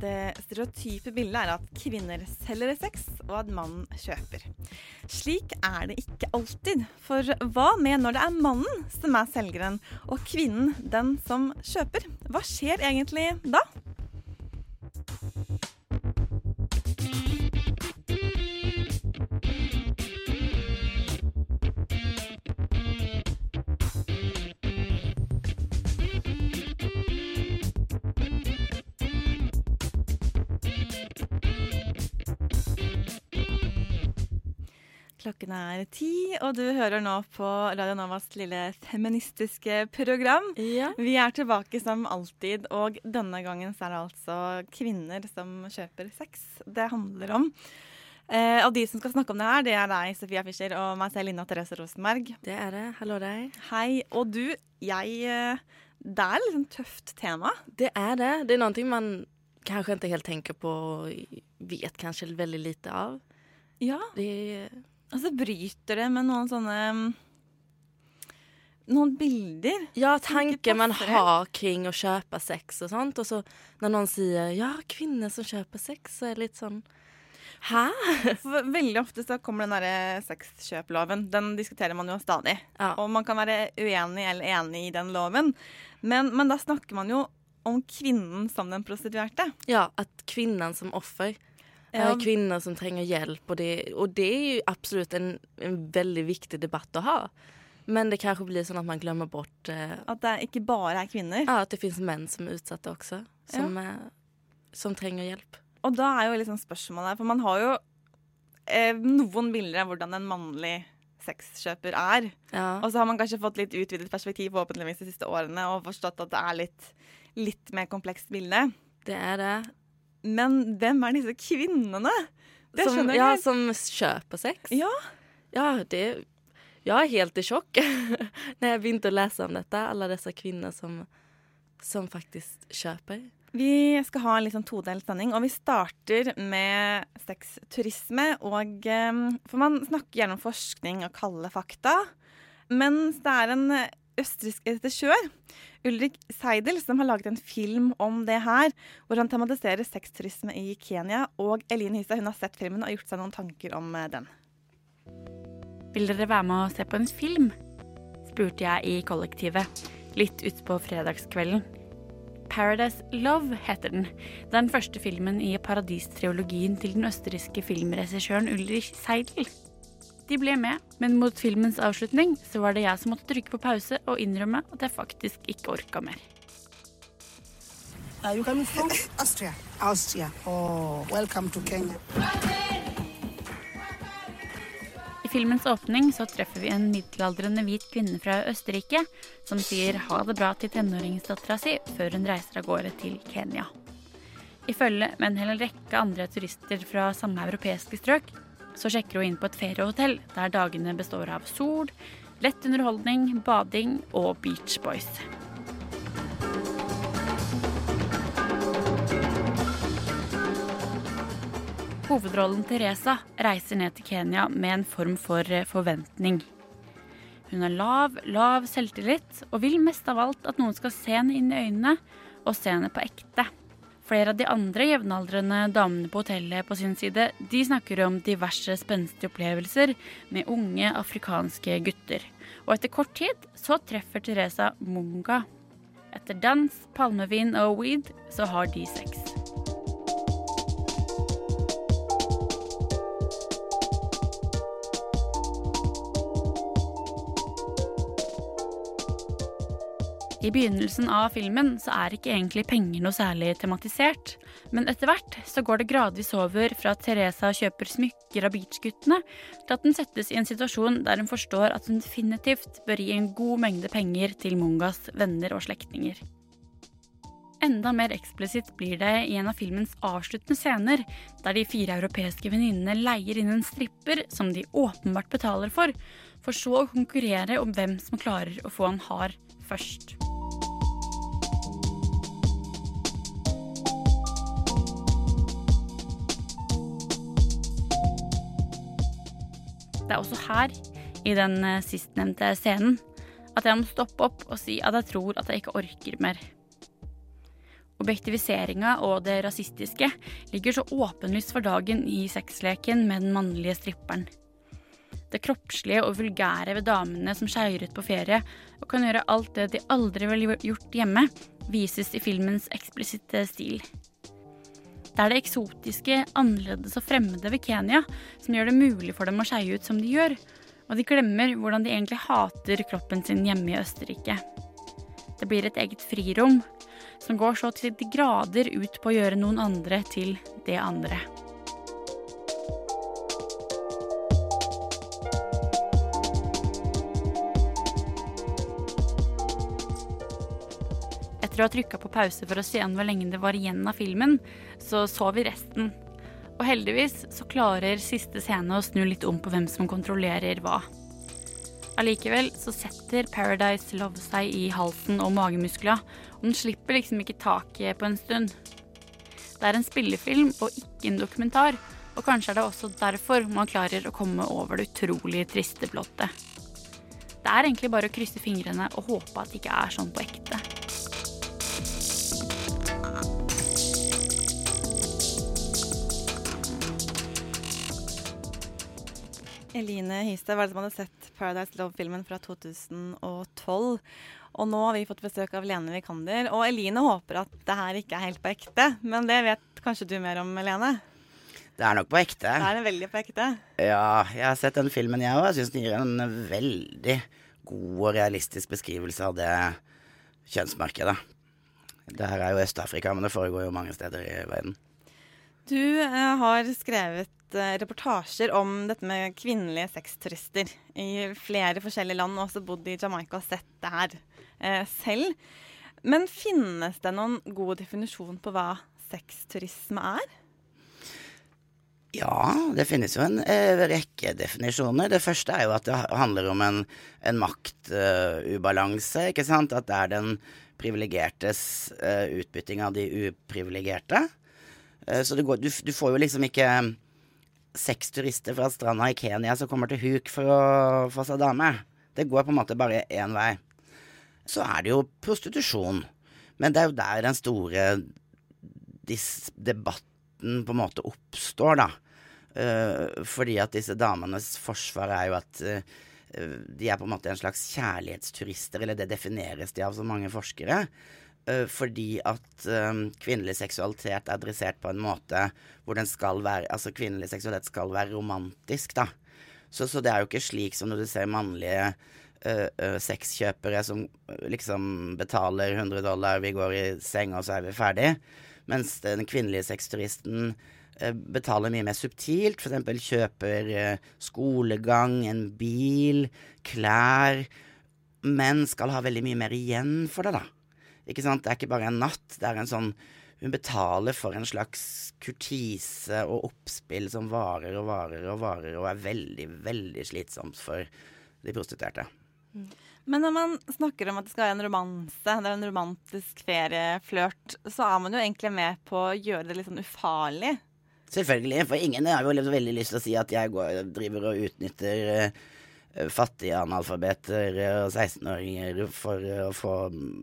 Det stereotype bildet er at kvinner selger sex, og at mannen kjøper. Slik er det ikke alltid. For hva med når det er mannen som er selgeren, og kvinnen den som kjøper? Hva skjer egentlig da? Klokken er ti, og du hører nå på Radio Novas lille feministiske program. Ja. Vi er tilbake som alltid, og denne gangen så er det altså kvinner som kjøper sex det handler om. Eh, og de som skal snakke om det her, det er deg, Sofia Fischer, og meg selv, Linda Therese Rosenberg. Det er det. Hallo deg. Hei. Og du, jeg eh, Det er sånn tøft tema. Det er det. Det er noe man kanskje ikke helt tenker på og vet kanskje veldig lite av. Ja. Det Og så bryter det med noen sånne mm, Noen bilder. Ja, tenker man har kring å kjøpe sex og sånt. Og så når noen sier 'ja, kvinner som kjøper sex', så er det litt sånn Hæ? Veldig ofte så kommer den derre sexkjøploven. Den diskuterer man jo stadig. Ja. Og man kan være uenig eller enig i den loven. Men, men da snakker man jo om kvinnen som den prostituerte. ja, at kvinnen som offer Ja. er kvinner som trenger hjelp. Og det, og det er jo absolutt en, en veldig viktig debatt å ha. Men det kanskje blir sånn at man glemmer bort eh, At det ikke bare er kvinner. ja, at det fins menn som er utsatte også, som, eh, som trenger hjelp. Og da er jo liksom spørsmålet For man har jo eh, noen bilder av hvordan en mannlig sexkjøper er. Ja. Og så har man kanskje fått litt utvidet perspektiv forhåpentligvis de siste årene og forstått at det er litt, litt mer komplekst bilde. Det er det. Men hvem er disse kvinnene? Det som, skjønner jeg ja, som kjøper sex. Ja. Ja, det Jeg er helt i sjokk når jeg begynte å lese om dette. Alle disse kvinner som, som faktisk kjøper. Vi skal ha en litt sånn todelt sending, og vi starter med sexturisme. Og, eh, for man snakker gjerne om forskning og kalde fakta. Mens det er en østerriksk regissør, Ulrik Seidel, som har laget en film om det her, hvor han tematiserer sexturisme i Kenya. Og Eline Hysa hun har sett filmen og gjort seg noen tanker om eh, den. Vil dere være med og se på en film? spurte jeg i kollektivet, litt utpå fredagskvelden. Paradise Love heter den. Den første filmen i Paradis-triologien til den østerrikske filmregissøren Ulrich Seidel. De ble med, men mot filmens avslutning så var det jeg som måtte trykke på pause og innrømme at jeg faktisk ikke orka mer. Are you coming from? Austria. Austria. Oh, welcome to Kenya. I filmens åpning så treffer vi en middelaldrende hvit kvinne fra Østerrike som sier ha det bra til tenåringsdattera si før hun reiser av gårde til Kenya. I følge med en hel rekke andre turister fra samme europeiske strøk så sjekker hun inn på et feriehotell der dagene består av sol, lett underholdning, bading og Beach Boys. Hovedrollen Teresa reiser ned til Kenya med en form for eh, forventning. Hun har lav, lav selvtillit og vil mest av alt at noen skal se henne inn i øynene og se henne på ekte. Flere av de andre jevnaldrende damene på hotellet på sin side, de snakker om diverse spenstige opplevelser med unge afrikanske gutter. Og etter kort tid så treffer Teresa Munga. Etter dans, palmevin og weed så har de sex. I begynnelsen av filmen så er ikke egentlig penger noe særlig tematisert, men etter hvert så går det gradvis over fra at Teresa kjøper smykker av beachguttene, til at hun settes i en situasjon der hun forstår at hun definitivt bør gi en god mengde penger til Mungas venner og slektninger. Enda mer eksplisitt blir det i en av filmens avsluttende scener, der de fire europeiske venninnene leier inn en stripper som de åpenbart betaler for, for så å konkurrere om hvem som klarer å få han hard først. Det er også her, i den eh, sistnevnte scenen, at jeg må stoppe opp og si at jeg tror at jeg ikke orker mer. Objektiviseringa og det rasistiske ligger så åpenlyst for dagen i sexleken med den mannlige stripperen. Det kroppslige og vulgære ved damene som skeier ut på ferie og kan gjøre alt det de aldri ville gjort hjemme, vises i filmens eksplisitte stil. Det er det eksotiske, annerledes og fremmede ved Kenya som gjør det mulig for dem å skeie ut som de gjør, og de glemmer hvordan de egentlig hater kroppen sin hjemme i Østerrike. Det blir et eget frirom, som går så til de grader ut på å gjøre noen andre til det andre. Etter å ha trykka på pause for å se an hvor lenge det var igjen av filmen, så så vi resten. Og heldigvis så klarer siste scene å snu litt om på hvem som kontrollerer hva. Allikevel så setter Paradise Love seg i halsen og magemuskler, og den slipper liksom ikke taket på en stund. Det er en spillefilm og ikke en dokumentar, og kanskje er det også derfor man klarer å komme over det utrolig triste blottet. Det er egentlig bare å krysse fingrene og håpe at det ikke er sånn på ekte. Eline Hystad var det som hadde sett Paradise Love-filmen fra 2012. Og nå har vi fått besøk av Lene Vikander. Og Eline håper at det her ikke er helt på ekte. Men det vet kanskje du mer om, Lene? Det er nok på ekte. Det er veldig på ekte. Ja, jeg har sett den filmen, jeg òg. Jeg syns den gir en veldig god og realistisk beskrivelse av det kjønnsmarkedet. Det her er jo Øst-Afrika, men det foregår jo mange steder i verden. Du eh, har skrevet eh, reportasjer om dette med kvinnelige sexturister i flere forskjellige land, og også bodd i Jamaica og sett det her eh, selv. Men finnes det noen god definisjon på hva sexturisme er? Ja, det finnes jo en rekke definisjoner. Det første er jo at det handler om en, en maktubalanse, ikke sant. At det er den privilegertes utbytting av de uprivilegerte. Eh, så går, du, du, får jo liksom ikke seks turister fra stranda i Kenya som kommer til huk for å få seg dame. Det går på en måte bare én vei. Så er det jo prostitusjon. Men det er jo der den store debatten på en måte oppstår, da. Uh, fordi at disse damenes forsvar er jo at uh, de er på en måte en slags kjærlighetsturister, eller det defineres de av så mange forskere. Uh, fordi at kvinnelig seksualitet er dressert på en måte hvor den skal være Altså kvinnelig seksualitet skal være romantisk, da. Så, så det er jo ikke slik som når du ser mannlige sexkjøpere som liksom betaler 100 dollar, vi går i seng, og så er vi ferdig. Mens den kvinnelige sexturisten betaler mye mer subtilt. F.eks. kjøper skolegang, en bil, klær. Men skal ha veldig mye mer igjen for det, da. Ikke sant? Det er ikke bare en natt. Det er en sånn Hun betaler for en slags kurtise og oppspill som varer og varer og varer, og er veldig, veldig slitsomt for de prostituerte. Men når man snakker om at det skal være en romanse, det er en romantisk ferieflørt, så er man jo egentlig med på å gjøre det litt sånn ufarlig. Selvfølgelig, for ingen har jo veldig lyst til å si at jeg går, driver og utnytter uh, fattige analfabeter og 16-åringer for å få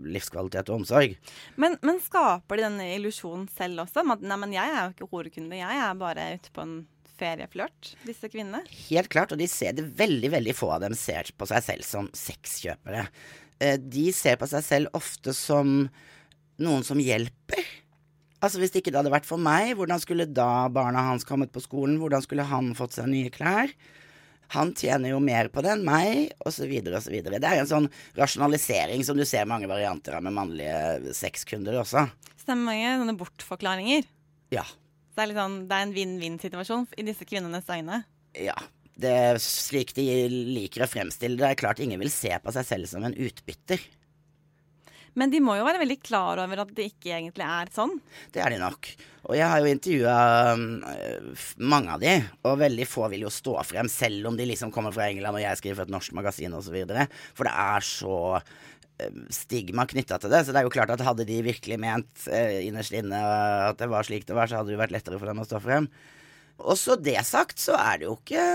livskvalitet og omsorg. Men, men skaper de denne illusjonen selv også? At nei, men jeg er jo ikke horekunde, jeg er bare ute på en ferieflørt, disse kvinnene? Helt klart, og de ser det veldig, veldig få av dem ser på seg selv som sexkjøpere. De ser på seg selv ofte som noen som hjelper. Altså Hvis ikke det hadde vært for meg, hvordan skulle da barna hans kommet på skolen? Hvordan skulle han fått seg nye klær? Han tjener jo mer på det enn meg, osv., osv. Det er en sånn rasjonalisering som du ser mange varianter av med mannlige sexkunder også. Stemmer mange sånne bortforklaringer. Ja. Det er, sånn, det er en vinn-vinn-situasjon i disse kvinnenes øyne. Ja. Det er slik de liker å fremstille det. Det er klart ingen vil se på seg selv som en utbytter. Men de må jo være veldig klar over at det ikke egentlig er sånn. Det er de nok. Og jeg har jo intervjua mange av de, og veldig få vil jo stå frem, selv om de liksom kommer fra England og jeg skriver for et norsk magasin osv. For det er så eh, stigma knytta til det. Så det er jo klart at hadde de virkelig ment eh, innerst inne at det var slik det var, så hadde det jo vært lettere for dem å stå frem. Og så det sagt, så er det jo ikke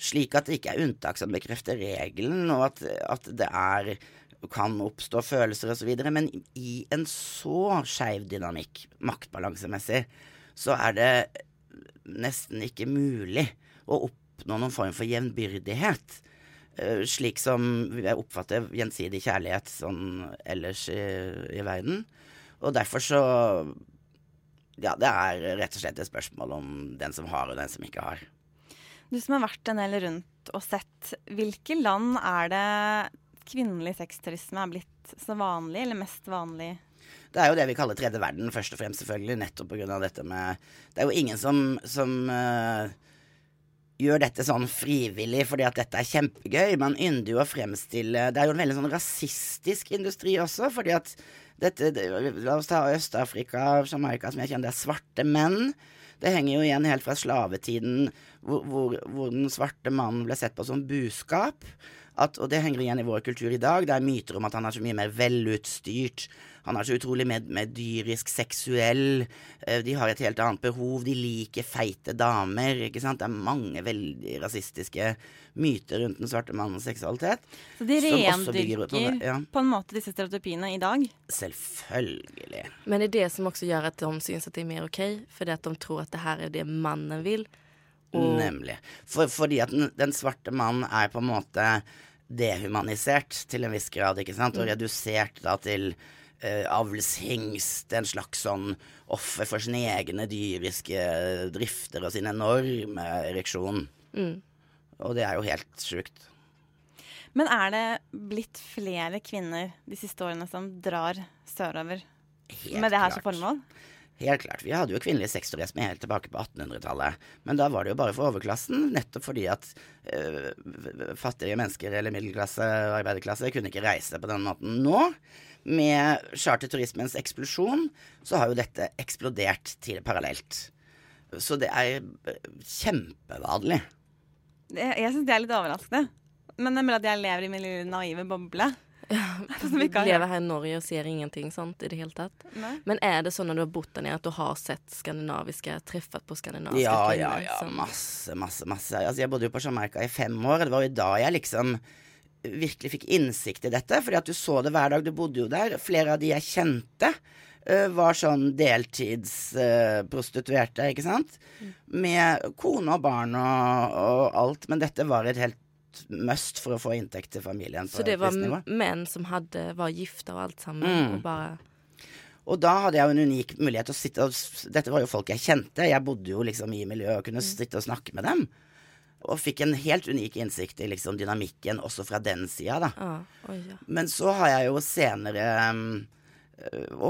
slik at det ikke er unntak som bekrefter regelen, og at, at det er kan oppstå følelser osv. Men i en så skeiv dynamikk, maktbalansemessig, så er det nesten ikke mulig å oppnå noen form for jevnbyrdighet. Uh, slik som jeg oppfatter gjensidig kjærlighet sånn ellers i, i verden. Og derfor så Ja, det er rett og slett et spørsmål om den som har, og den som ikke har. Du som har vært en del rundt og sett, hvilke land er det kvinnelig sexturisme er blitt så vanlig, eller mest vanlig? Det er jo det vi kaller tredje verden, først og fremst, selvfølgelig. Nettopp pga. dette med Det er jo ingen som, som uh, gjør dette sånn frivillig fordi at dette er kjempegøy. Man ynder jo å fremstille Det er jo en veldig sånn rasistisk industri også, fordi at dette det, La oss ta Øst-Afrika, Jamaica, som jeg kjenner, det er svarte menn. Det henger jo igjen helt fra slavetiden, hvor, hvor, hvor den svarte mannen ble sett på som buskap at, og det henger igjen i vår kultur i dag, det er myter om at han er så mye mer velutstyrt. Han er så utrolig med, med dyrisk seksuell. Eh, de har et helt annet behov. De liker feite damer. ikke sant? Det er mange veldig rasistiske myter rundt den svarte mannens seksualitet. Så de rendyrker på, ja. på, en måte disse stereotypiene i dag? Selvfølgelig. Men det er det som også gjør at de syns at det er mer OK, fordi at de tror at det her er det mannen vil. Og... Nemlig. For, fordi at den, den svarte mannen er på en måte dehumanisert til en viss grad, ikke sant, og mm. redusert da til uh, avlshingst, en slags sånn offer for sine egne dyriske drifter og sin enorme ereksjon. Mm. Og det er jo helt sjukt. Men er det blitt flere kvinner de siste årene som drar sørover helt med det her som formål? Helt klart. Vi hadde jo kvinnelig sexturisme helt tilbake på 1800-tallet. Men da var det jo bare for overklassen, nettopp fordi at øh, fattige mennesker eller middelklasse og arbeiderklasse kunne ikke reise på den måten. Nå, med charterturismens eksplosjon, så har jo dette eksplodert til parallelt. Så det er kjempevanlig. Jeg, jeg syns det er litt overraskende. Men det er mulig at jeg lever i min lille naive boble. Lever her i Norge og ser ingenting sånt i det hele tatt. Nei. Men er det sånn når du har bodd der nede, at du har sett skandinaviske, treffet på skandinaviske ja, kvinner? Ja, ja, som... masse, masse, masse. Altså, jeg bodde jo på Jamaica i fem år, og det var jo da jeg liksom virkelig fikk innsikt i dette. Fordi at du så det hver dag. Du bodde jo der. Flere av de jeg kjente, uh, var sånn deltidsprostituerte, uh, ikke sant? Mm. Med kone og barn og, og alt. Men dette var et helt must for å få inntekt til familien. Så det var menn som hadde, var gifte og alt sammen? Mm. Og bare og da hadde jeg jo en unik mulighet til å sitte og Dette var jo folk jeg kjente. Jeg bodde jo liksom i miljøet og kunne mm. sitte og snakke med dem. Og fikk en helt unik innsikt i liksom dynamikken også fra den sida, da. Ah, oh, ja. Men så har jeg jo senere um,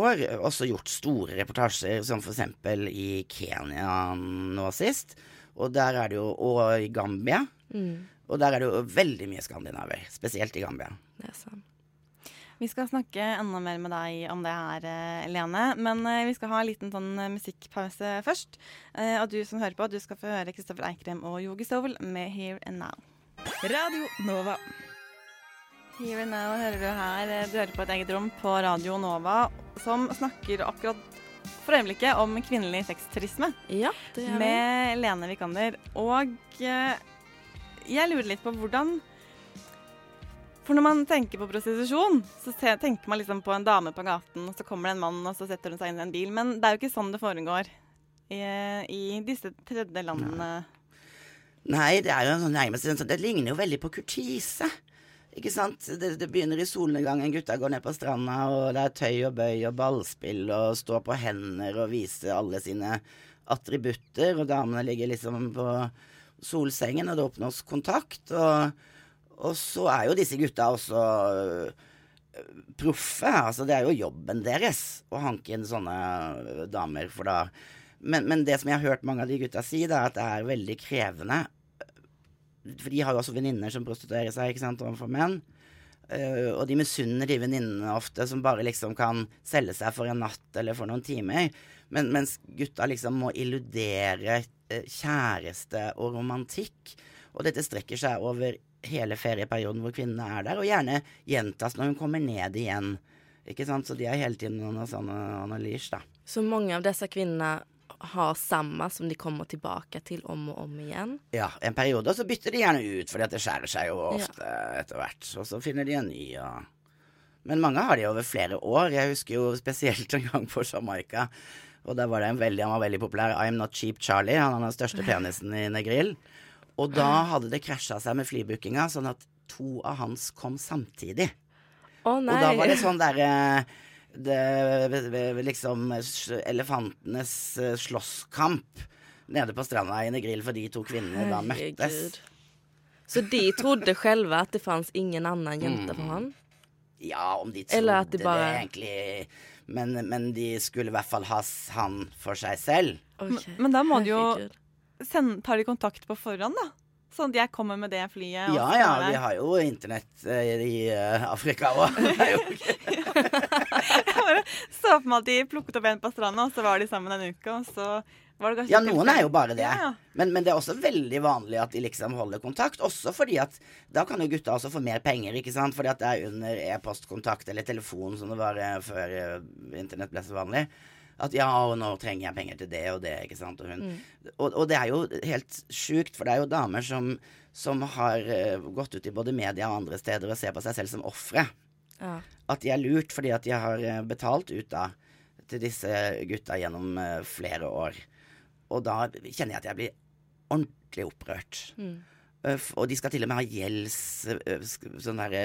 år også gjort store reportasjer, som for eksempel i Kenya nå sist. Og der er det jo Og i Gambia. Mm. Og der er det jo veldig mye skandinaver, spesielt i Gambia. Det er sant. Vi skal snakke enda mer med deg om det her, eh, Lene. Men eh, vi skal ha en liten sånn eh, musikkpause først. Og du som hører på, du skal få høre Kristoffer Eikrem og Yogi Stovell med Here and Now. Radio Nova. Here and Now hører du her. Du hører på et eget rom på Radio Nova som snakker akkurat for øyeblikket om kvinnelig sexturisme. Ja, det gjør vi. Med Lene Vikander. Og jeg lurer litt på hvordan For når man tenker på prostitusjon, så tenker man liksom på en dame på gaten, og så kommer det en mann, og så setter hun seg inn i en bil. Men det er jo ikke sånn det foregår i, i disse tredje landene. Nei, det er jo sånn nærmest sånn, Det ligner jo veldig på kurtise. Ikke sant? Det, det, begynner i solnedgangen, gutta går ned på stranda, og det er tøy og bøy og ballspill og stå på hender og vise alle sine attributter, og damene ligger liksom på solsengen, og det oppnås kontakt. Og, og, så er jo disse gutta også øh, proffe. Altså, det er jo jobben deres å hanke inn sånne damer, for da men, men, det som jeg har hørt mange av de gutta si, det er at det er veldig krevende. For de har jo også venninner som prostituerer seg ikke sant, overfor menn. Uh, og de misunner de venninnene ofte som bare liksom kan selge seg for en natt eller for noen timer. Men, mens gutta liksom må illudere kjæreste og romantikk. Og dette strekker seg over hele ferieperioden hvor kvinnene er der, og gjerne gjentas når hun kommer ned igjen. Ikke sant? Så de har hele tiden noen sånne analyser, da. Så mange av disse kvinnene har samme som de kommer tilbake til om og om igjen? Ja, en periode, og så bytter de gjerne ut, fordi at det skjærer seg jo ofte etter hvert. Og så finner de en ny, og Men mange har de over flere år. Jeg husker jo spesielt en gang på Jamaica. Og der var det en veldig, han var veldig populær. I'm Not Cheap Charlie. Han har den største penisen i Negril. Og da hadde det krasja seg med flybookinga, sånn at to av hans kom samtidig. Å nei. Og da var det sånn derre det, liksom elefantenes eh, slåsskamp nede på stranda i Negril for de to kvinnene da møttes. Så de trodde selv at det fantes ingen annen jente for han? Ja, om de trodde Eller at de bare- det egentlig men, men de skulle i hvert fall ha han for seg selv. Okay. Men da må de jo sende, Tar de kontakt på forhånd, da? Sånn at jeg kommer med det flyet. og Ja ja, vi har jo internett eh, i uh, Afrika òg. Jeg bare så for meg at de plukket opp en på stranda, og så var de sammen en uke, og så Ja, noen er jo bare det. Ja. Men, men det er også veldig vanlig at de liksom holder kontakt. Også fordi at da kan jo gutta også få mer penger, ikke sant. Fordi at det er under e-postkontakt eller telefon som det var eh, før eh, internett ble så vanlig. At ja, og nå trenger jeg penger til det og det, ikke sant. Og, hun, og, og det er jo helt sjukt, for det er jo damer som, som har eh, gått ut i både media og andre steder og ser på seg selv som ofre. Ja. At de er lurt fordi at de har betalt ut da til disse gutta gjennom flere år. Og da kjenner jeg at jeg blir ordentlig opprørt. Mm. Eh, Og de skal til og med ha gjelds... eh, Sånn derre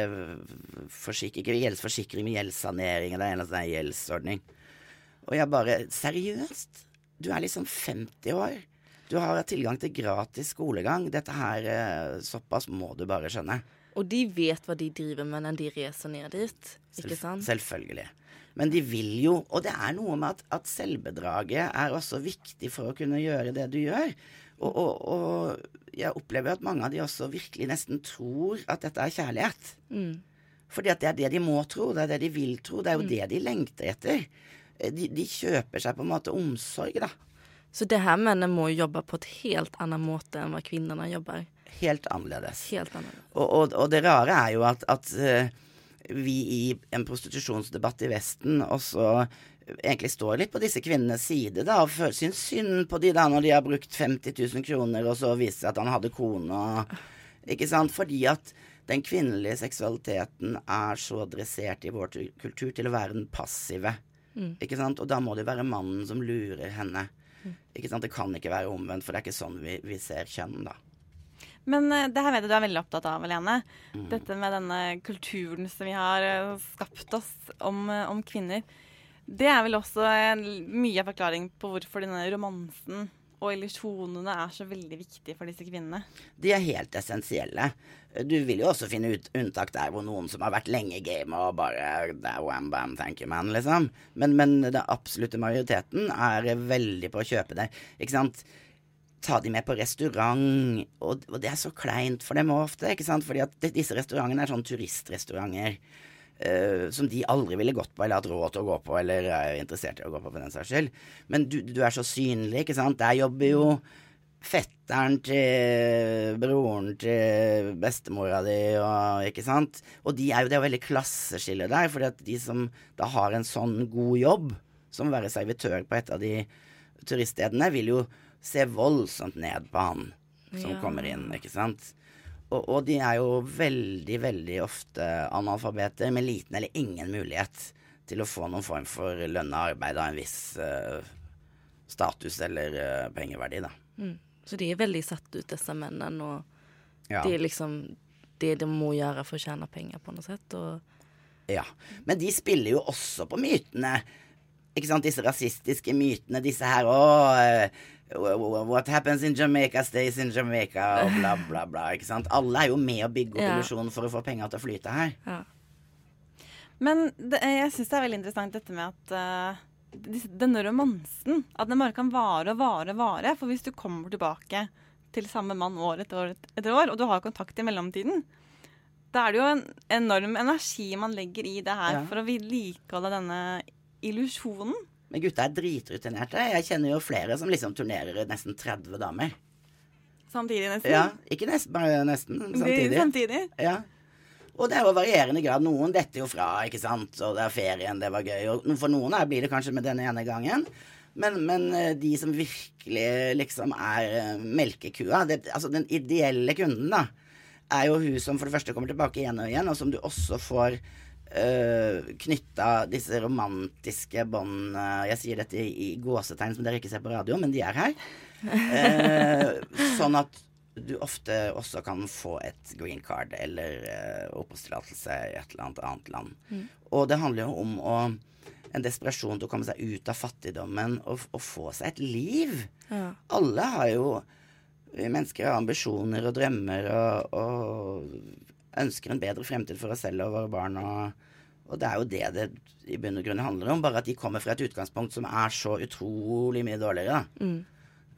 forsikring Ikke gjeldsforsikring, men gjeldssanering eller en eller annen sånn gjeldsordning. Og jeg bare Seriøst? Du er liksom 50 år. Du har tilgang til gratis skolegang. Dette her eh, Såpass må du bare skjønne. Og de vet hva de driver med når de reiser ned dit, ikke sant? Selvfølgelig. Men de vil jo Og det er noe med at, at selvbedraget er også viktig for å kunne gjøre det du gjør. Og, og, og jeg opplever at mange av de også virkelig nesten tror at dette er kjærlighet. Mm. Fordi at det er det de må tro, det er det de vil tro, det er jo det de lengter etter. Eh, De, de kjøper seg på en måte omsorg, da. Så det her mennene må jobbe på et helt annen måte enn hva kvinnene jobber. Helt annerledes. Helt annerledes. Og, og, og det rare er jo at, at eh, vi i en prostitusjonsdebatt i Vesten også egentlig står litt på disse kvinnenes side, da, og syns synd på de da når de har brukt 50 000 kroner, og så viser det seg at han hadde kone Ikke sant? Fordi at den kvinnelige seksualiteten er så dressert i vår kultur til å være den passive. Ikke sant? Og da må det være mannen som lurer henne. Ikke sant? Det kan ikke være omvendt, for det er ikke sånn vi, vi ser kjønn, da. Men eh, det her vet jeg du er veldig opptatt av, Helene. Mm. Dette med denne kulturen som vi har eh, skapt oss om, eh, om kvinner. Det er vel også en, mye av forklaring på hvorfor denne romansen og illusjonene er så veldig viktige for disse kvinnene. De er helt essensielle. Du vil jo også finne ut unntak der hvor noen som har vært lenge i gamet og bare det er bam, thank you man, liksom. Men, men den absolutte majoriteten er veldig på å kjøpe det. Ikke sant. Ta de med på restaurant, og, og det er så kleint for dem ofte, ikke sant. Fordi at disse restaurantene er sånn turistrestauranter. Uh, som de aldri ville gått på eller hatt råd til å gå på, eller er interessert i å gå på for den saks skyld. Men du, du er så synlig, ikke sant. Der jobber jo fetteren til broren til bestemora di, og, ikke sant. Og de er jo, det er veldig klasseskille der, fordi at de som da har en sånn god jobb, som å være servitør på et av de turiststedene, vil jo se voldsomt ned på han som Ja. kommer inn, ikke sant. Og, og de er jo veldig, veldig ofte analfabeter med liten eller ingen mulighet til å få noen form for lønna arbeid av en viss uh, status eller uh, pengeverdi, da. Mm. Så de er veldig satt ut, disse mennene, og Ja. det er liksom det de må gjøre for å tjene penger på noe sett. Og ja. Men de spiller jo også på mytene. Ikke sant, disse rasistiske mytene, disse her eh, What happens in Jamaica stays in Jamaica, og bla, bla, bla. Ikke sant. Alle er jo med å bygge opp Ja. illusjonen for å få penger til å flyte her. ja. Men det, jeg syns det er veldig interessant dette med at uh, denne romansen At den bare kan vare og vare og vare. For hvis du kommer tilbake til samme mann år etter år etter år, og du har kontakt i mellomtiden Da er det jo en enorm energi man legger i det her Ja. for å vedlikeholde denne illusjonen. Men gutta er dritrutinerte. Jeg kjenner jo flere som liksom turnerer nesten 30 damer. Samtidig, nesten. Ja, ikke nesten, bare nesten. Samtidig. samtidig. Ja. Og det er jo varierende grad. Noen detter jo fra, ikke sant. Og det er ferien, det var gøy. Og for noen her blir det kanskje med denne ene gangen. Men, men eh, de som virkelig liksom er eh, melkekua, det, altså den ideelle kunden, da, er jo hun som for det første kommer tilbake igjen og igjen, og som du også får uh, knytta disse romantiske bånd eh, Jeg sier dette i, i gåsetegn som dere ikke ser på radio, men de er her. Uh, sånn at du ofte også kan få et green card eller uh, oppholdstillatelse i et eller annet annet land. Og det handler jo om å en desperasjon til å komme seg ut av fattigdommen og, og få seg et liv. Ja. Alle har jo vi mennesker har ambisjoner og drømmer og, og ønsker en bedre fremtid for oss selv og våre barn. Og, og det er jo det det i bunn og grunn handler om, bare at de kommer fra et utgangspunkt som er så utrolig mye dårligere. da.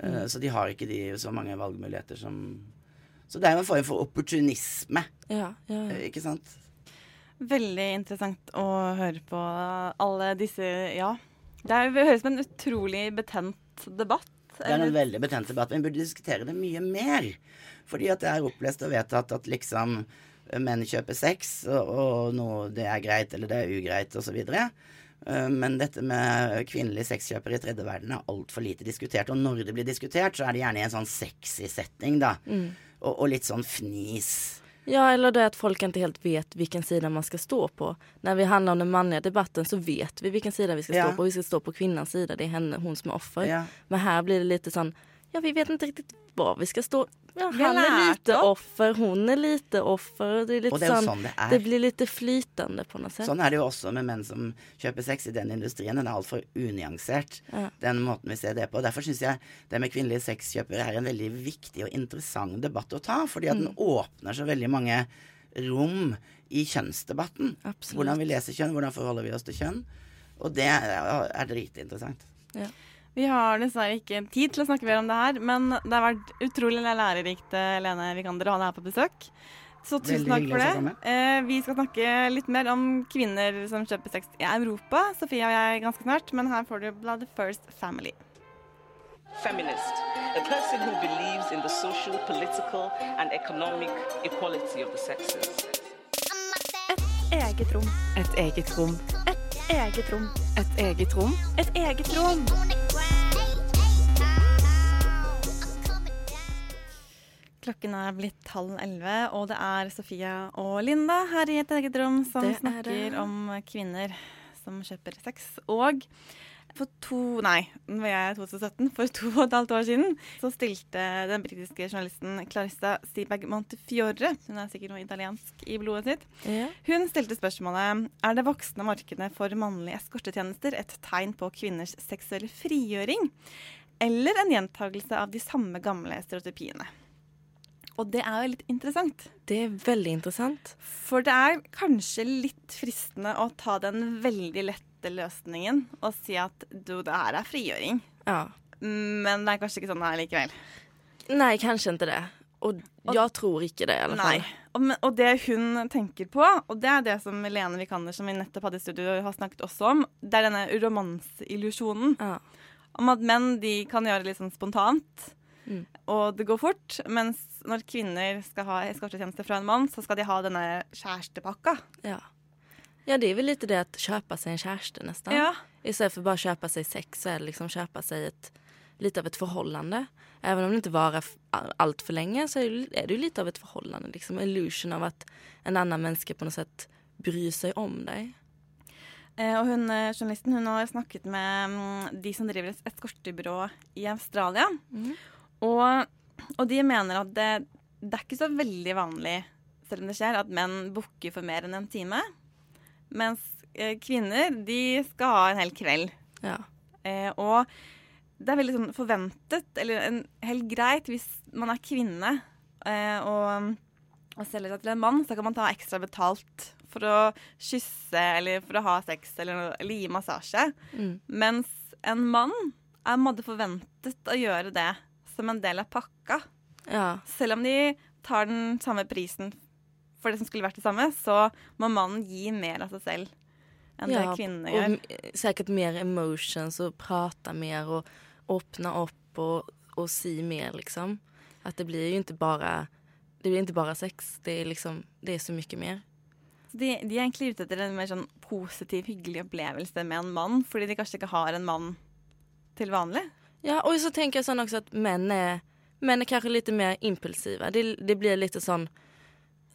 Uh, Så de har ikke de, så mange valgmuligheter som Så det er jo en form for opportunisme, Ja, ja, ja. ikke sant? Veldig interessant å høre på alle disse Ja. Det er- det høres ut som en utrolig betent debatt. Det er en veldig betent debatt. men Vi burde diskutere det mye mer. Fordi at det er opplest og vedtatt at liksom eh, menn kjøper sex, og, og noe det er greit eller det er ugreit osv. Men dette med kvinnelige sexkjøpere i tredje verden er altfor lite diskutert. Og når det blir diskutert, så er det gjerne i en sånn sexy setting, da. Og, og litt sånn fnis. Ja, eller det at folk ikke helt vet hvilken sida man skal stå på. Når vi handler om den mannlige debatten så vet vi hvilken sida vi ska Ja. stå på. Vi skal stå på kvinnens sida, det er henne, hun som er offer. Ja. Men her blir det litt sånn ja vi vet ikke riktig hva vi skal stå. Ja, han er lite offer, hun er lite offer. Det er litt Och det er sånn, sån, sån det er. det blir litt flytende på noe sett. Sånn er det jo også med menn som kjøper sex i den industrien. Den er altfor unyansert, Ja. den måten vi ser det på. Derfor syns jeg det med kvinnelige sexkjøpere er en veldig viktig og interessant debatt å ta. Fordi at den åpner så veldig mange rom i kjønnsdebatten. Absolutt. Hvordan vi leser kjønn, hvordan forholder vi oss til kjønn. Og det er, dritinteressant. dritinteressant. Vi har dessverre ikke tid til å snakke mer om det her, men det har vært utrolig lærerikt, eh, Lene Vikander, å ha deg her på besøk. Så tusen takk for det. Eh, vi skal snakke litt mer om kvinner som kjøper sex i Europa, Sofie og jeg, ganske snart. Men her får du Blood First Family. feminist, a person who believes in the social, political, and economic equality of the sexes. Et Eget rom. Et eget rom. Et Eget rom. Et eget rom. Et eget rom. Klokken er blitt halv elleve, og det er Sofia og Linda her i et eget rom som Det er snakker det. om kvinner som kjøper sex. Og for to Nei, nå var jeg 2017. For to og et halvt år siden så stilte den britiske journalisten Clarissa Seabag Montefiore Hun er sikkert noe italiensk i blodet sitt. Ja. Hun stilte spørsmålet er det voksne markedet for mannlige eskortetjenester et tegn på kvinners seksuelle frigjøring, eller en gjentagelse av de samme gamle stereotypiene? Og det er jo litt interessant. Det er veldig interessant. For det er kanskje litt fristende å ta den veldig lette løsningen og si at du, det her er frigjøring. Ja. Men det er kanskje ikke sånn det er likevel. Nei, kanskje ikke det. Og jeg tror ikke det i alle fall. Nei. Og, og det hun tenker på, og det er det som Lene Vikander, som vi nettopp hadde i studio, har snakket også om, det er denne romanseillusjonen. Ja. Om at menn de kan gjøre det litt sånn spontant, Mm. og det går fort. Mens når kvinner skal ha eskortetjeneste fra en mann, så skal de ha denne kjærestepakka. Ja. ja, det er vel litt det at kjøpe seg en kjæreste, nesten. Ja. Istället för bara att kjøpe seg sex så er det liksom kjøpe seg et, litt av et forholdende. Även om det ikke varer altfor lenge, så er det, jo litt av et forholdende. Liksom illusion av at en annen menneske på noe sett bryr seg om dig. Eh, og hun, eh, journalisten hun har snakket med mm, de som driver et eskortebyrå i Australia. Og, og de mener at det, det er ikke så veldig vanlig, selv om det skjer, at menn booker for mer enn en time. Mens eh, kvinner, de skal ha en hel kveld. Ja. Eh, og det er veldig sånn forventet, eller en, helt greit, hvis man er kvinne eh, og, og selger seg til en mann, så kan man ta ekstra betalt for å kysse eller for å ha sex eller, eller gi massasje. Mm. Mens en mann er forventet å gjøre det som en del av pakka. Ja. Selv om de tar den samme prisen for det som skulle vært det samme, så må mannen gi mer av seg selv enn det kvinnene gjør. Og sikkert mer emotions og prate mer og åpne opp og, og si mer liksom. At det blir jo ikke bare det blir ikke bare sex, det er liksom, det er så mye mer. De, de er egentlig ute etter en mer sånn positiv, hyggelig opplevelse med en mann, fordi de kanskje ikke har en mann til vanlig. Ja, og så tenker jeg sånn også at menn er, menn er kanskje litt mer impulsive. Det, det blir litt sånn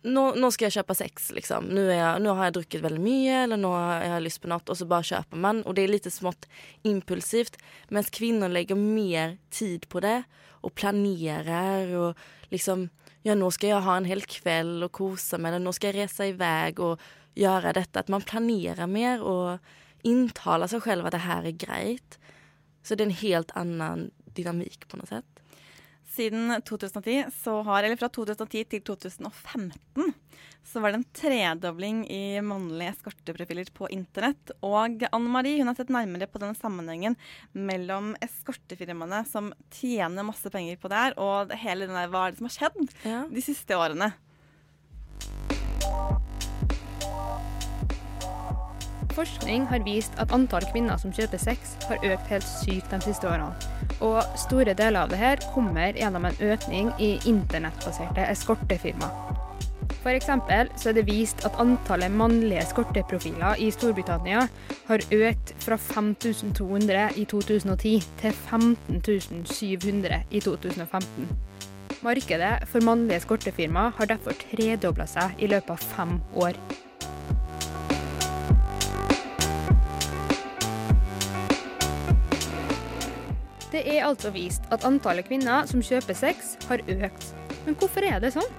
nå, nå skal jeg kjøpe sex liksom. Nå, jag, nu har jeg druckit veldig mye, eller nå har jeg lyst på noe, og så bare kjøper man. Og det er litt smått impulsivt. mens kvinner legger mer tid på det og planerer og liksom, ja nå skal jeg ha en hel kveld og kose meg, eller nå skal jeg reise resa vei og gjøre dette. At man planerer mer og inntaler seg selv at det her er grejt. Så det er en helt annen dynamik på noe sett. Siden 2010, så har, eller fra 2010 til 2015, så var det en tredobling i mannlige eskorteprofiler på internett. Og Anne Marie hun har sett nærmere på denne sammenhengen mellom eskortefirmaene som tjener masse penger på det her, og hele den der, hva er det som har skjedd de siste årene. Forskning har vist at antall kvinner som kjøper sex, har økt helt sykt de siste årene. Og store deler av det her kommer gjennom en økning i internettbaserte eskortefirmaer. F.eks. så er det vist at antallet mannlige eskorteprofiler i Storbritannia har økt fra 5200 i 2010 til 15700 i 2015. Markedet for mannlige eskortefirmaer har derfor tredobla seg i løpet av fem år. Det er altså vist at antallet kvinner som kjøper sex, har økt. Men hvorfor er det sånn?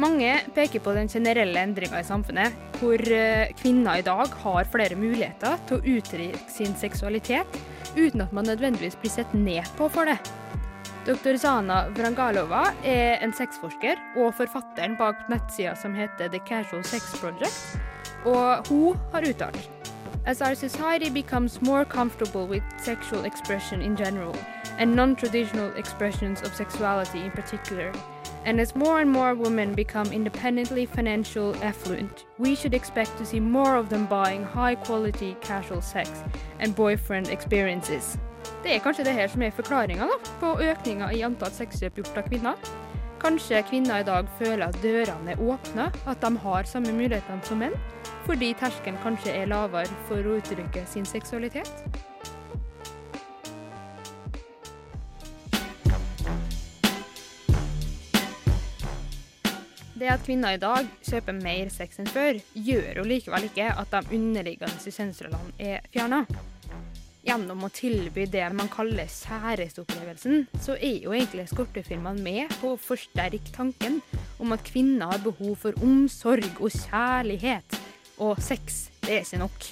Mange peker på den generelle endringa i samfunnet, hvor eh, kvinner i dag har flere muligheter til å uttrykke sin seksualitet uten at man nødvendigvis blir sett ned på for det. Dr. Zana Vrangalova er en sexforsker og forfatteren bak nettsida som heter The Casual Sex Project, og hun har uttalt As our society becomes more comfortable with sexual expression in general, and non traditional expressions of sexuality in particular, and as more and more women become independently financial affluent, we should expect to see more of them buying high quality casual sex and boyfriend experiences. Det er kanskje det her som er forklaringa på økninga i antall sexkjøp gjort av kvinner. Kanskje kvinner i dag føler at dørene er åpne, at de har samme mulighetene som menn, fordi terskelen kanskje er lavere for å uttrykke sin seksualitet. Det at kvinner i dag kjøper mer sex enn før, gjør jo likevel ikke at de underliggende kjønnsrollene er fjerna. Gjennom å tilby det man kaller kjæresteopplevelsen, så er jo egentlig eskortefilmene med på å forsterke tanken om at kvinner har behov for omsorg og kjærlighet, og sex det er ikke nok.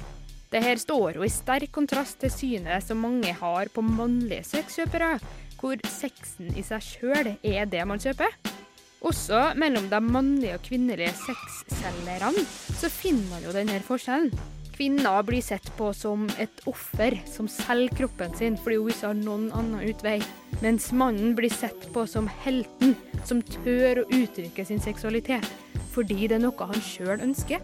Det her står jo i sterk kontrast til synet som mange har på mannlige sexkjøpere, hvor sexen i seg sjøl er det man kjøper. Også mellom de mannlige og kvinnelige sexselgerne så finner man jo denne forskjellen. Kvinner blir sett på som et offer som selger kroppen sin fordi hun ikke har noen annen utvei. Mens mannen blir sett på som helten som tør å uttrykke sin seksualitet fordi det er noe han sjøl ønsker.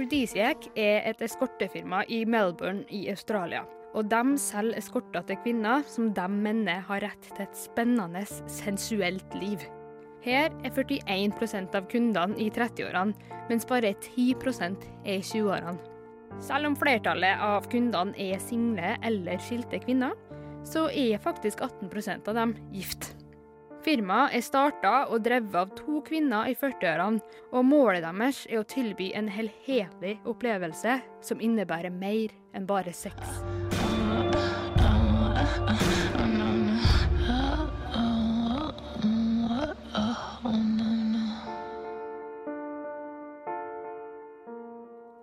Aphrodisiac er et eskortefirma i Melbourne i Australia. Og de selger eskorter til kvinner som de mener har rett til et spennende, sensuelt liv. Her er 41% av kundene i 30-årene, mens bare 10% er i 20-årene. Selv om flertallet av kundene er single eller skilte kvinner, så er faktisk 18% av dem gift. Firmaet er starta og drevet av to kvinner i 40-årene, og målet deres er å tilby en helhetlig opplevelse som innebærer mer enn bare sex.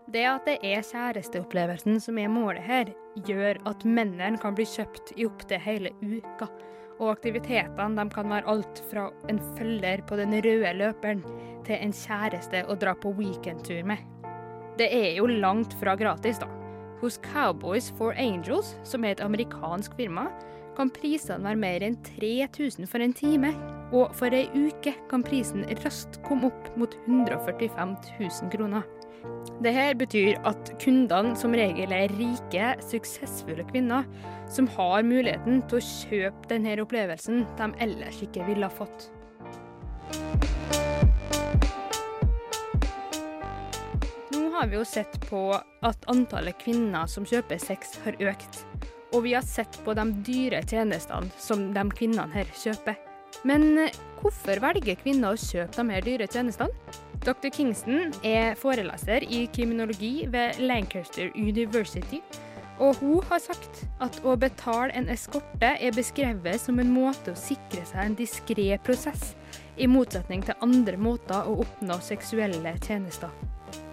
Det at det er kjæresteopplevelsen som er målet her, gjør at mennene kan bli kjøpt i opptil hele uka. Og aktivitetene de kan være alt fra en følger på den røde løperen til en kjæreste å dra på weekendtur med. Det er jo langt fra gratis, da. Hos Cowboys for Angels, som er et amerikansk firma, kan prisene være mer enn 3000 for en time. Og for ei uke kan prisen raskt komme opp mot 145 000 kroner. Dette betyr at kundene som regel er rike, suksessfulle kvinner som har muligheten til å kjøpe denne opplevelsen de ellers ikke ville ha fått. Nå har vi jo sett på at antallet kvinner som kjøper sex har økt. Og vi har sett på de dyre tjenestene som de kvinnene her kjøper. Men eh, hvorfor velger kvinner å kjøpe de her dyre tjenestene? Dr. Kingston er foreleser i kriminologi ved Lancaster University. Og hun har sagt at å betale en eskorte er beskrevet som en måte å sikre seg en diskré prosess, i motsetning til andre måter å oppnå seksuelle tjenester.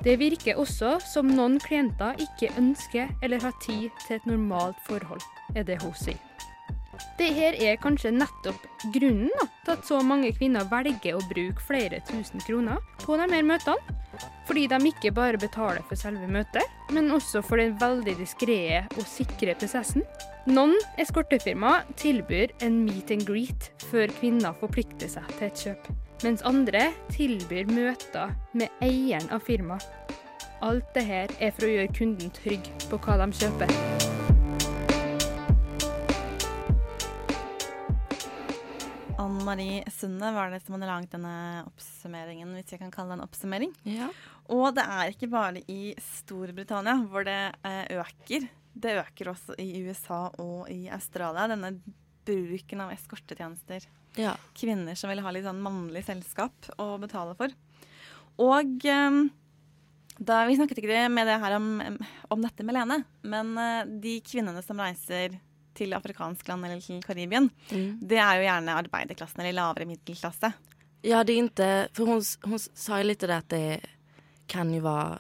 Det virker også som noen klienter ikke ønsker eller har tid til et normalt forhold, er det hun sier. Det her er kanskje nettopp grunnen til at så mange kvinner velger å bruke flere tusen kroner på de her møtene. Fordi de ikke bare betaler for selve møtet, men også for den veldig diskré og sikre prosessen. Noen eskortefirmaer tilbyr en meet and greet før kvinner forplikter seg til et kjøp. Mens andre tilbyr møter med eieren av firmaet. Alt dette er for å gjøre kunden trygg på hva de kjøper. Anne Marie Sunde var det som hadde laget denne oppsummeringen, hvis jeg kan kalle det en oppsummering. Ja. Og det er ikke bare i Storbritannia hvor det eh, øker. Det øker også i USA og i Australia, denne bruken av eskortetjenester. Ja. Kvinner som vil ha litt sånn mannlig selskap å betale for. Og eh, da, Vi snakket ikke med det her om, om dette med Lene, men eh, de kvinnene som reiser til afrikansk land eller til Karibien, Mm. det er jo gjerne arbeiderklassen eller lavere middelklasse. Ja, det er ikke For hun, hun sa jo litt det at det kan jo være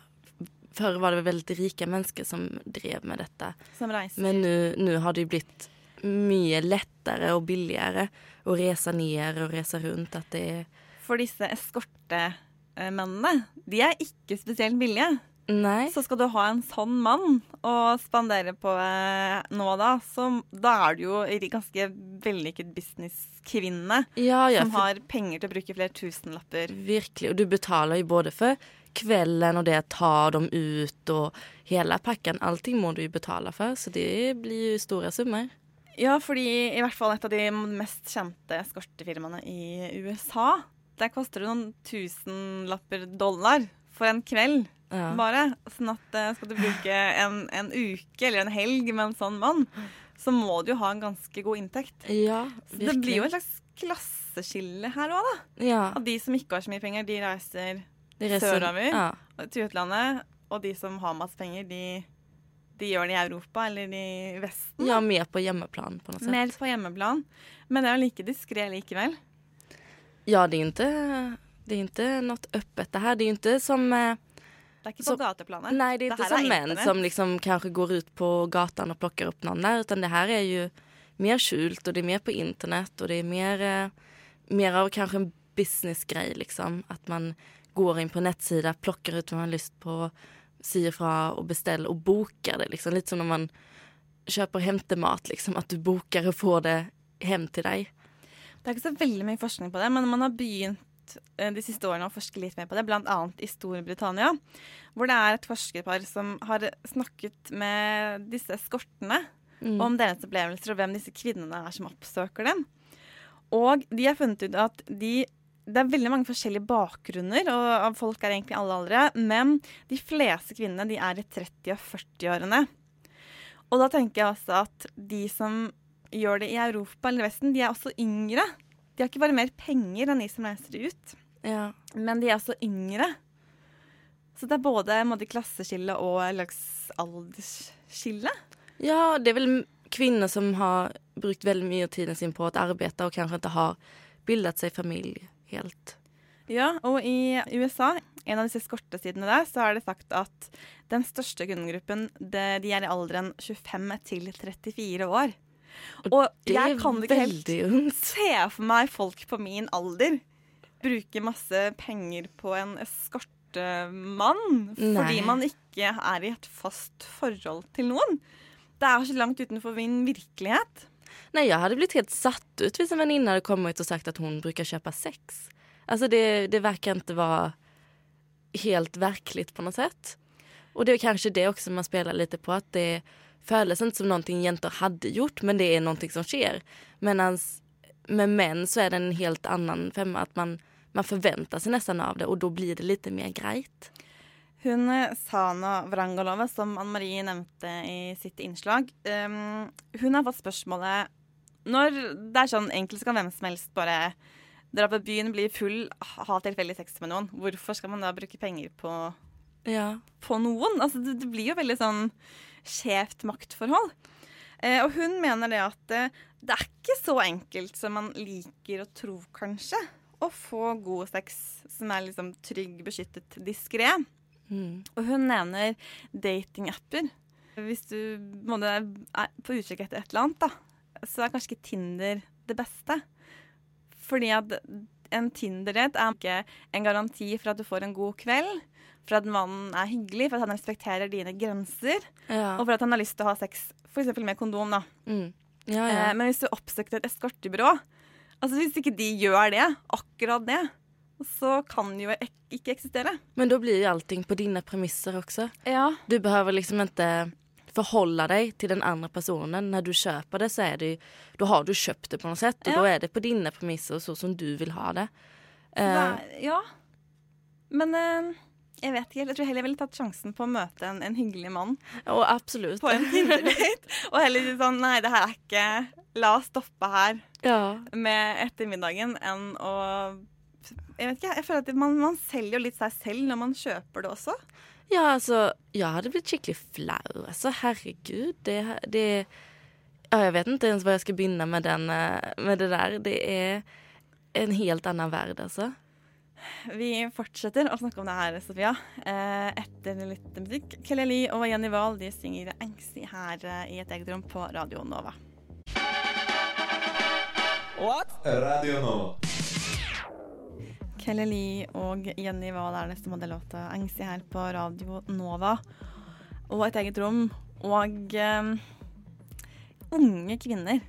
Før var det veldig rike mennesker som drev med dette. Som reiser. Men nu, nu har det jo blitt mye lettere og billigere å reise ned og reise rundt. At det. For disse eskortemennene, de er ikke spesielt billige. Nej. Så skal du ha en sånn mann å spandere på eh, nå da, så da er du jo en ganske vellykket businesskvinne Ja, ja, som har penger til å bruke flere tusenlapper. Virkelig. Og du betaler jo både for kvelden og det å ta dem ut og hele pakken. Allting må du jo betale for, Så det blir jo store summer. Ja, fordi i hvert fall et av de mest kjente eskortefirmaene i USA, der koster det noen tusenlapper dollar for en kveld. Ja. Bare. Sånn at eh, skal du bruke en, en uke eller en helg med en sånn mann, så må du jo ha en ganske god inntekt. Ja, Så det blir jo et slags klasseskille her òg, da. Ja. At de som ikke har så mye penger, de reiser, De reiser- sørover ja. til utlandet. Og de som har masse penger, de, de gjør det i Europa eller i Vesten. Ja, mer på hjemmeplan på noe sett. Mer på hjemmeplan. Men det er jo like diskré likevel. Ja, det är inte, det är inte något öppet det här. Det är ju inte som... Det er ikke på gateplanet. Nei, det er ikke sånn som er som liksom kanskje går ut på gatan og plukker opp noen der, Utan det her er jo mer skjult og det er mer på internett, og det er mer, eh, mer av kanskje en businessgreie, liksom. At man går inn på nettsida, plockar ut hva man har lyst på, sier fra og bestiller, og boker det liksom. Litt som når man kjøper hentemat, liksom. At du boker og får det hjem til deg. Det er ikke så veldig mye forskning på det, men man har begynt eh, de siste årene å forske litt mer på det, bl.a. i Storbritannia. Hvor det er et forskerpar som har snakket med disse eskortene Mm. om deres opplevelser og hvem disse kvinnene er som oppsøker dem. Og de har funnet ut at de det er veldig mange forskjellige bakgrunner, og folk er egentlig alle aldre. Men de fleste kvinnene de er i 30- og 40-årene. Og da tenker jeg også at de som gjør det i Europa eller Vesten, de er også yngre. De har ikke bare mer penger enn de som reiser ut, Ja. men de er også yngre. Så det er både måte, klasseskille og en slags aldersskille. Ja, det er vel kvinner som har brukt veldig mye av tiden sin på att arbeta og kanskje ikke har bildet seg familie helt. Ja, og i USA, en av disse skortesidene der, så er det sagt at den største kundegruppen de er i alderen 25 til 34 år. Og og jeg er kan ikke helt se for meg folk på min alder bruke masse penger på en eskortemann fordi man ikke er i et fast forhold til noen. Det er så langt utenfor min virkelighet. Nei, jeg hadde blitt helt satt ut hvis en venninne hadde kommet og sagt at hun bruker kjøpe sex. Altså, det, det virker ikke være helt virkelig på noe sätt. Og det er kanskje det også man spiller litt på, at det føles inte som någonting jenter hade gjort, men det är någonting som sker. Medan med män så är det en helt annan femma, att man, man förväntar sig nästan av det och då blir det lite mer greit. Hun eh, Sana Vrangolova, som Anne Marie nevnte i sitt innslag, um, hun har fått spørsmålet Når det er sånn enkelt, så kan hvem som helst bare dra på byen, bli full, ha tilfeldig sex med noen. Hvorfor skal man da bruke penger på, Ja. på noen? Altså, det, det blir jo veldig sånn skjevt maktforhold. Eh, og hun mener det at eh, det er ikke så enkelt som man liker å tro, kanskje. Å få god sex som er liksom trygg, beskyttet, diskré. Mm. Og hun nevner datingapper. Hvis du måtte er på utkikk etter et eller annet, da, så er kanskje ikke Tinder det beste. Fordi at en Tinder-date er ikke en garanti for at du får en god kveld, for at mannen er hyggelig, for at han respekterer dine grenser, Ja. og for at han har lyst til å ha sex f.eks. med kondom. da. Mm. Ja, ja. Eh, men hvis du oppsøker et eskortebyrå, altså hvis ikke de gjør det, akkurat det, så kan det jo ek ikke eksistere. Men da blir jo allting på dine premisser også. Ja. Du behøver liksom ikke forholde deg til den andre personen. Når du kjøper det så er det ju, har du kjøpt det på noe sett, og Ja. er är det på dine premisser sånn som du vil ha det. Eh, ja. Men eh, jeg vet ikke. Jeg tror heller jeg ville tatt sjansen på å møte en, en hyggelig mann Oh, absolutt. på en Tinder-date. og heller si sånn Nei, det her er ikke La oss stoppe her Ja. med ettermiddagen enn å Jeg vet ikke, jeg føler at man, man selger jo litt seg selv når man kjøper det også. Ja, altså Jeg hadde blitt skikkelig flau. altså. herregud, det, det Ja, jeg vet ikke ens hva jeg skal begynne med, den, eh, med det der. Det er en helt annen verden, alltså. Vi fortsetter å snakke om det her, Sofia, eh, etter litt musikk. Kelly Lee og Jenny Wahl de synger 'Angsty' her eh, i et eget rom på Radio Nova. Radio Nova. Kelly Lee og Jenny Wahl er neste som hadde låta 'Angsty' her på Radio Nova. Og et eget rom. Og um, unge kvinner,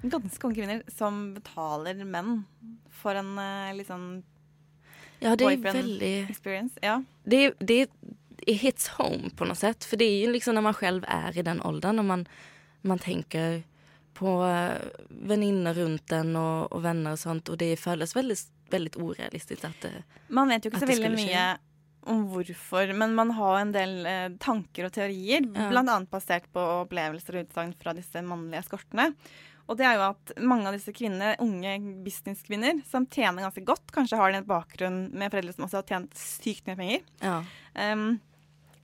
ganske unge kvinner, som betaler menn for en uh, litt sånn Ja, det är väldigt... experience. Ja. det, det it hits home på något sätt. För det är ju liksom när man själv är i den åldern och man, man tänker på venninner väninnor runt en og, og venner og sånt og det føles veldig, veldig urealistisk at det Man vet jo ikke så veldig mye om hvorfor, men man har en del eh, tanker og teorier, Ja. annet basert på opplevelser og utsagn fra disse mannlige eskortene. Og det er jo at mange av disse kvinnene, unge businesskvinner, som tjener ganske godt, kanskje har en bakgrunn med foreldre som også har tjent sykt mye penger, Ja. um,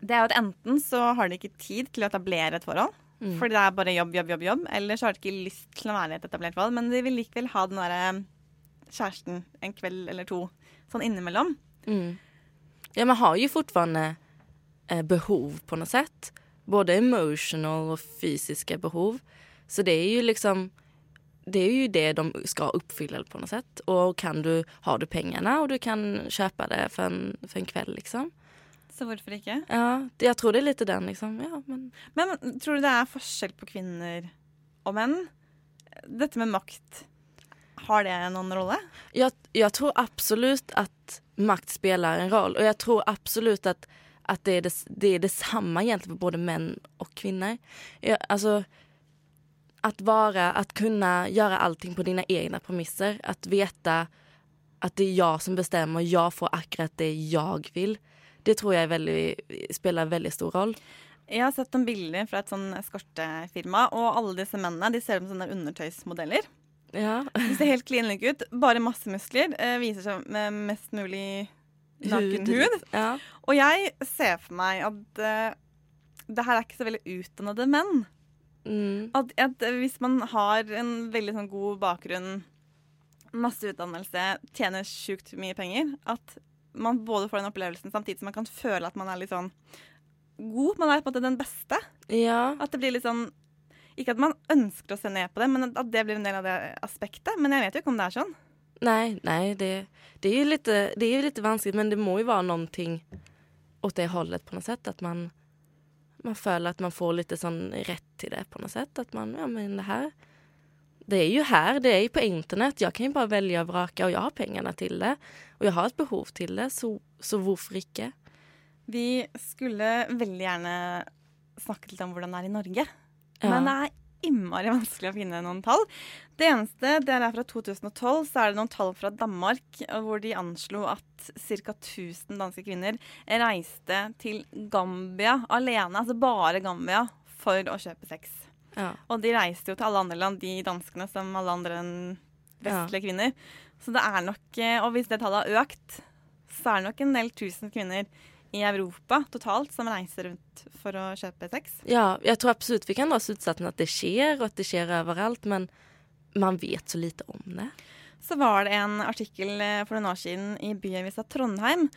det er jo at enten så har de ikke tid til å etablere et forhold, Mm. fordi det er bare jobb, jobb, jobb, jobb, eller så har de ikke lyst til å være i et etablert forhold, men de vil likevel ha den derre kjæresten en kveld eller to sånn innimellom. Mm. Ja, man har jo fortfarande eh, behov på noe sett. Både emotional og fysiske behov. Så det är ju liksom det är ju det de ska uppfylla på något sätt. Och kan du, har du pengarna och du kan köpa det för en, för en kväll liksom. Så hvorfor ikke? Ja, Jeg tror det er litt den liksom. Ja, men Men tror du det er forskjell på kvinner og menn? Dette med makt, har det noen rolle? Jeg, jeg tror absolutt at makt spiller en roll Og jeg tror absolutt at, at det, er det, det er det samme egentlig for både menn og kvinner. Jeg, alltså, att vara, att kunna göra allting på dina egna premisser. Att veta att det är jag som bestämmer, jag får akkurat det jag vill. Det tror jag är väldigt, spelar en väldigt stor roll. Jeg har sett noen bilder fra et sånn eskortefirma, og alle disse mennene de ser ut som sånne undertøysmodeller. Ja. De ser helt klin like ut, bare masse muskler. Eh, viser seg med mest mulig naken hud. Ja. Og jeg ser for meg at eh, det her er ikke så veldig utdannede menn. Mm. At, at hvis man har en veldig sånn god bakgrunn, masse utdannelse, tjener sjukt mye penger, at man både får den opplevelsen samtidig som man kan føle at man er litt sånn god. Man er på en måte den beste. Ja. At det blir litt sånn Ikke at man ønsker å se ned på det, men at det blir en del av det aspektet. Men jeg vet jo ikke om det er sånn. Nei, nei, det, det er jo litt, det är ju lite men det må jo være någonting åt det holdet på noe sett. At man, man føler at man får litt sånn rett til det på noe sett. At man, ja men det her det er jo her, det er jo på internett. Jeg kan jo bare velge og vrake, og jeg har pengene til det. Og jeg har et behov til det, så, så hvorfor ikke? Vi skulle veldig gjerne snakket litt om hvordan det er i Norge. Ja. Men det er innmari vanskelig å finne noen tall. Det eneste det er fra 2012, så er det noen tall fra Danmark hvor de anslo at ca. 1000 danske kvinner reiste til Gambia alene, altså bare Gambia, for å kjøpe sex. Ja. Og de reiste jo til alle andre land, de danskene, som alle andre enn vestlige kvinner. Så det er nok eh, Og hvis det tallet har økt, så er det nok en del tusen kvinner i Europa totalt som reiser rundt for å kjøpe sex. Ja, jeg tror absolutt vi kan dra slutsatsen at det skjer, og at det skjer overalt, men man vet så lite om det. Så var det en artikkel eh, for noen år siden i byavisa Trondheim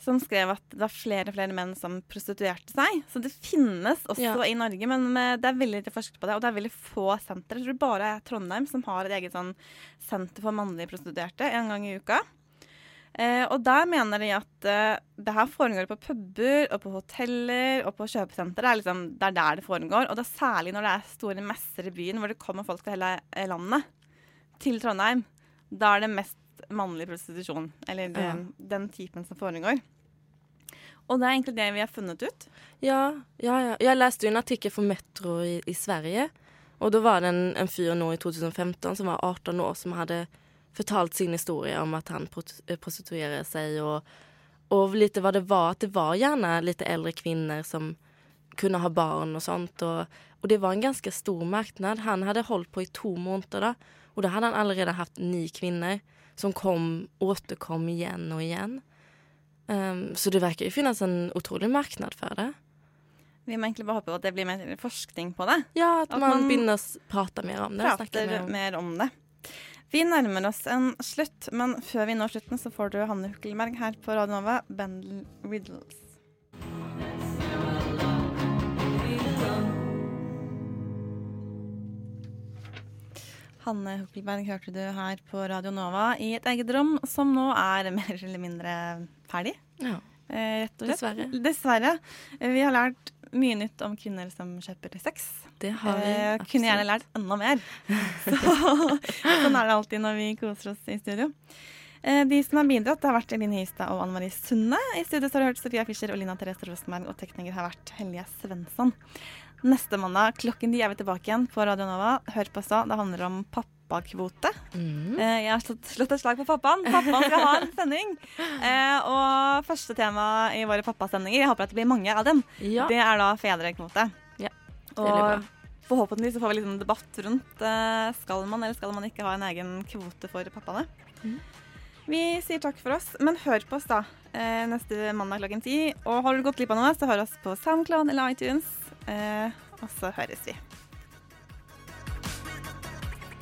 som skrev at det var flere og flere menn som prostituerte seg. Så det finnes også Ja. i Norge, men det er veldig lite forsket på det. Og det er veldig få sentre. Jeg tror bare Trondheim som har et eget sånn senter for mannlige prostituerte en gang i uka. Eh, og der mener de at eh, det her foregår på puber og på hoteller og på kjøpesentre. Det liksom, det er der det foregår. Og det er særlig når det er store messer i byen hvor det kommer folk fra hele landet til Trondheim. Da er det mest mannlig prostitusjon. Eller Ja. den, den typen som foregår. Og det er egentlig det vi har funnet ut. Ja, ja, ja. Jeg leste en artikkel for Metro i, i Sverige. Og da var det en, en fyr nå i 2015 som var 18 år som hade förtalt sin historie om at han prostituerer seg, og, og litt hva det var. At det var gjerne litt eldre kvinner som kunne ha barn og sånt. Og, og det var en ganske stor marknad. Han hadde holdt på i to måneder, da, og da hadde han allerede hatt ni kvinner som kom, återkom igjen og igjen. Um, så det virker jo finnes en utrolig marknad for det. Vi må egentlig bare håpe at det blir mer forskning på det. Ja, at, At man, man begynner å prate mer om det. prater mer om. mer om det. Vi nærmer oss en slutt, men før vi når slutten, så får du Hanne Hukkelberg her på Radio Nova, Bendel Riddles. Hanne Hukkelberg hørte du her på Radio Nova i et eget rom, som nå er mer eller mindre ferdig. Ja. Eh. Dessverre. Dessverre. Vi har lært mye nytt om kvinner som kjøper sex. Det har vi. Eh, kunne gjerne lært enda mer. Så, sånn er det alltid når vi koser oss i studio. Eh, de som har bidratt, det har vært Eline Hystad og Anne Marie Sunde. I studio så har du hørt Sofia Fischer og Lina Therese Rosenberg, og tekniker har vært Helje Svensson. Neste mandag klokken de er vi tilbake igjen på Radio Nova. Hør på oss da. Det handler om pappakvote. Mm. Eh, jeg har slått, slått et slag på pappaen. Pappaen skal ha en sending. Eh, og første tema i våre pappasendinger, jeg håper at det blir mange av dem, Ja. det er da fedrekvote. Ja. Og forhåpentligvis så får vi sånn debatt rundt eh, skal man eller skal man ikke ha en egen kvote for pappaene. Mm. Vi sier takk for oss, men hør på oss da eh, neste mandag klokken ti. Og har du gått glipp av noe, så hør oss på SoundCloud eller iTunes. Eh, og så høres vi.